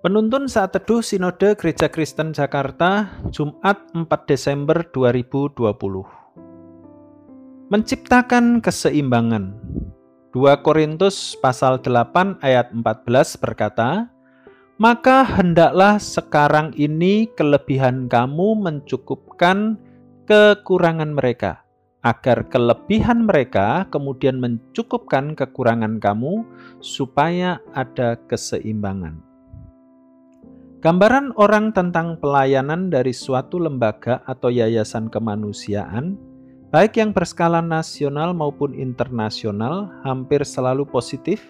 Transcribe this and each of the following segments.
Penuntun saat teduh Sinode Gereja Kristen Jakarta, Jumat 4 Desember 2020. Menciptakan keseimbangan. 2 Korintus pasal 8 ayat 14 berkata, Maka hendaklah sekarang ini kelebihan kamu mencukupkan kekurangan mereka, agar kelebihan mereka kemudian mencukupkan kekurangan kamu, supaya ada keseimbangan. Gambaran orang tentang pelayanan dari suatu lembaga atau yayasan kemanusiaan, baik yang berskala nasional maupun internasional, hampir selalu positif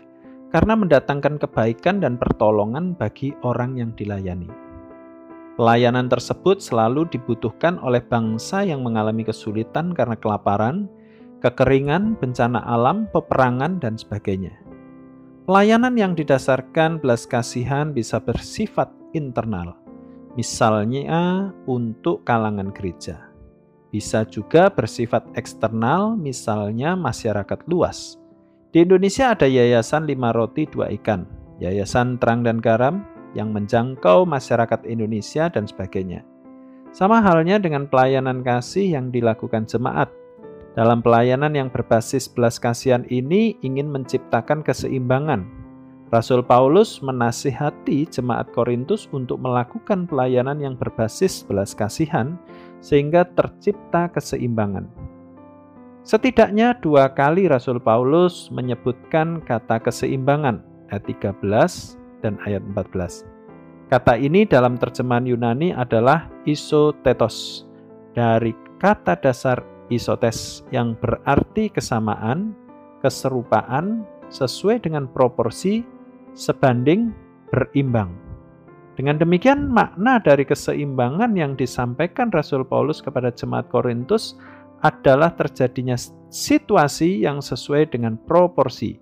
karena mendatangkan kebaikan dan pertolongan bagi orang yang dilayani. Pelayanan tersebut selalu dibutuhkan oleh bangsa yang mengalami kesulitan karena kelaparan, kekeringan, bencana alam, peperangan, dan sebagainya. Pelayanan yang didasarkan belas kasihan bisa bersifat internal, misalnya untuk kalangan gereja. Bisa juga bersifat eksternal, misalnya masyarakat luas. Di Indonesia ada Yayasan Lima Roti Dua Ikan, Yayasan Terang dan Garam yang menjangkau masyarakat Indonesia dan sebagainya. Sama halnya dengan pelayanan kasih yang dilakukan jemaat. Dalam pelayanan yang berbasis belas kasihan ini ingin menciptakan keseimbangan Rasul Paulus menasihati jemaat Korintus untuk melakukan pelayanan yang berbasis belas kasihan sehingga tercipta keseimbangan. Setidaknya dua kali Rasul Paulus menyebutkan kata keseimbangan ayat 13 dan ayat 14. Kata ini dalam terjemahan Yunani adalah isotetos dari kata dasar isotes yang berarti kesamaan, keserupaan, sesuai dengan proporsi, sebanding berimbang. Dengan demikian, makna dari keseimbangan yang disampaikan Rasul Paulus kepada jemaat Korintus adalah terjadinya situasi yang sesuai dengan proporsi.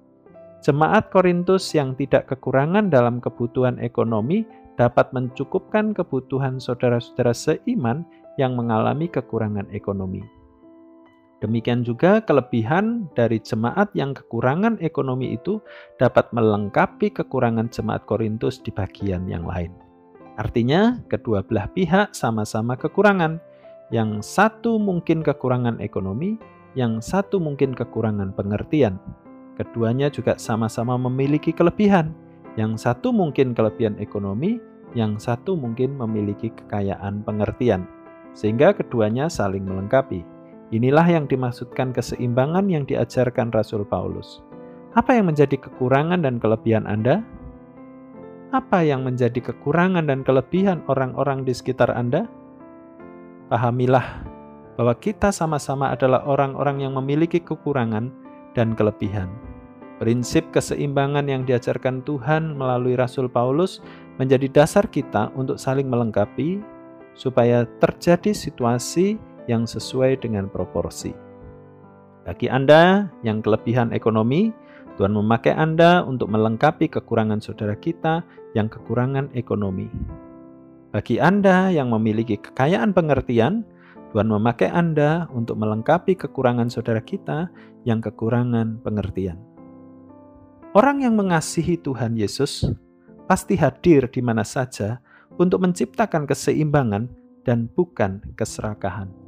Jemaat Korintus yang tidak kekurangan dalam kebutuhan ekonomi dapat mencukupkan kebutuhan saudara-saudara seiman yang mengalami kekurangan ekonomi. Demikian juga kelebihan dari jemaat yang kekurangan ekonomi itu dapat melengkapi kekurangan jemaat Korintus di bagian yang lain. Artinya, kedua belah pihak sama-sama kekurangan. Yang satu mungkin kekurangan ekonomi, yang satu mungkin kekurangan pengertian. Keduanya juga sama-sama memiliki kelebihan. Yang satu mungkin kelebihan ekonomi, yang satu mungkin memiliki kekayaan pengertian, sehingga keduanya saling melengkapi. Inilah yang dimaksudkan keseimbangan yang diajarkan Rasul Paulus. Apa yang menjadi kekurangan dan kelebihan Anda? Apa yang menjadi kekurangan dan kelebihan orang-orang di sekitar Anda? Pahamilah bahwa kita sama-sama adalah orang-orang yang memiliki kekurangan dan kelebihan. Prinsip keseimbangan yang diajarkan Tuhan melalui Rasul Paulus menjadi dasar kita untuk saling melengkapi, supaya terjadi situasi yang sesuai dengan proporsi. Bagi Anda yang kelebihan ekonomi, Tuhan memakai Anda untuk melengkapi kekurangan saudara kita yang kekurangan ekonomi. Bagi Anda yang memiliki kekayaan pengertian, Tuhan memakai Anda untuk melengkapi kekurangan saudara kita yang kekurangan pengertian. Orang yang mengasihi Tuhan Yesus pasti hadir di mana saja untuk menciptakan keseimbangan dan bukan keserakahan.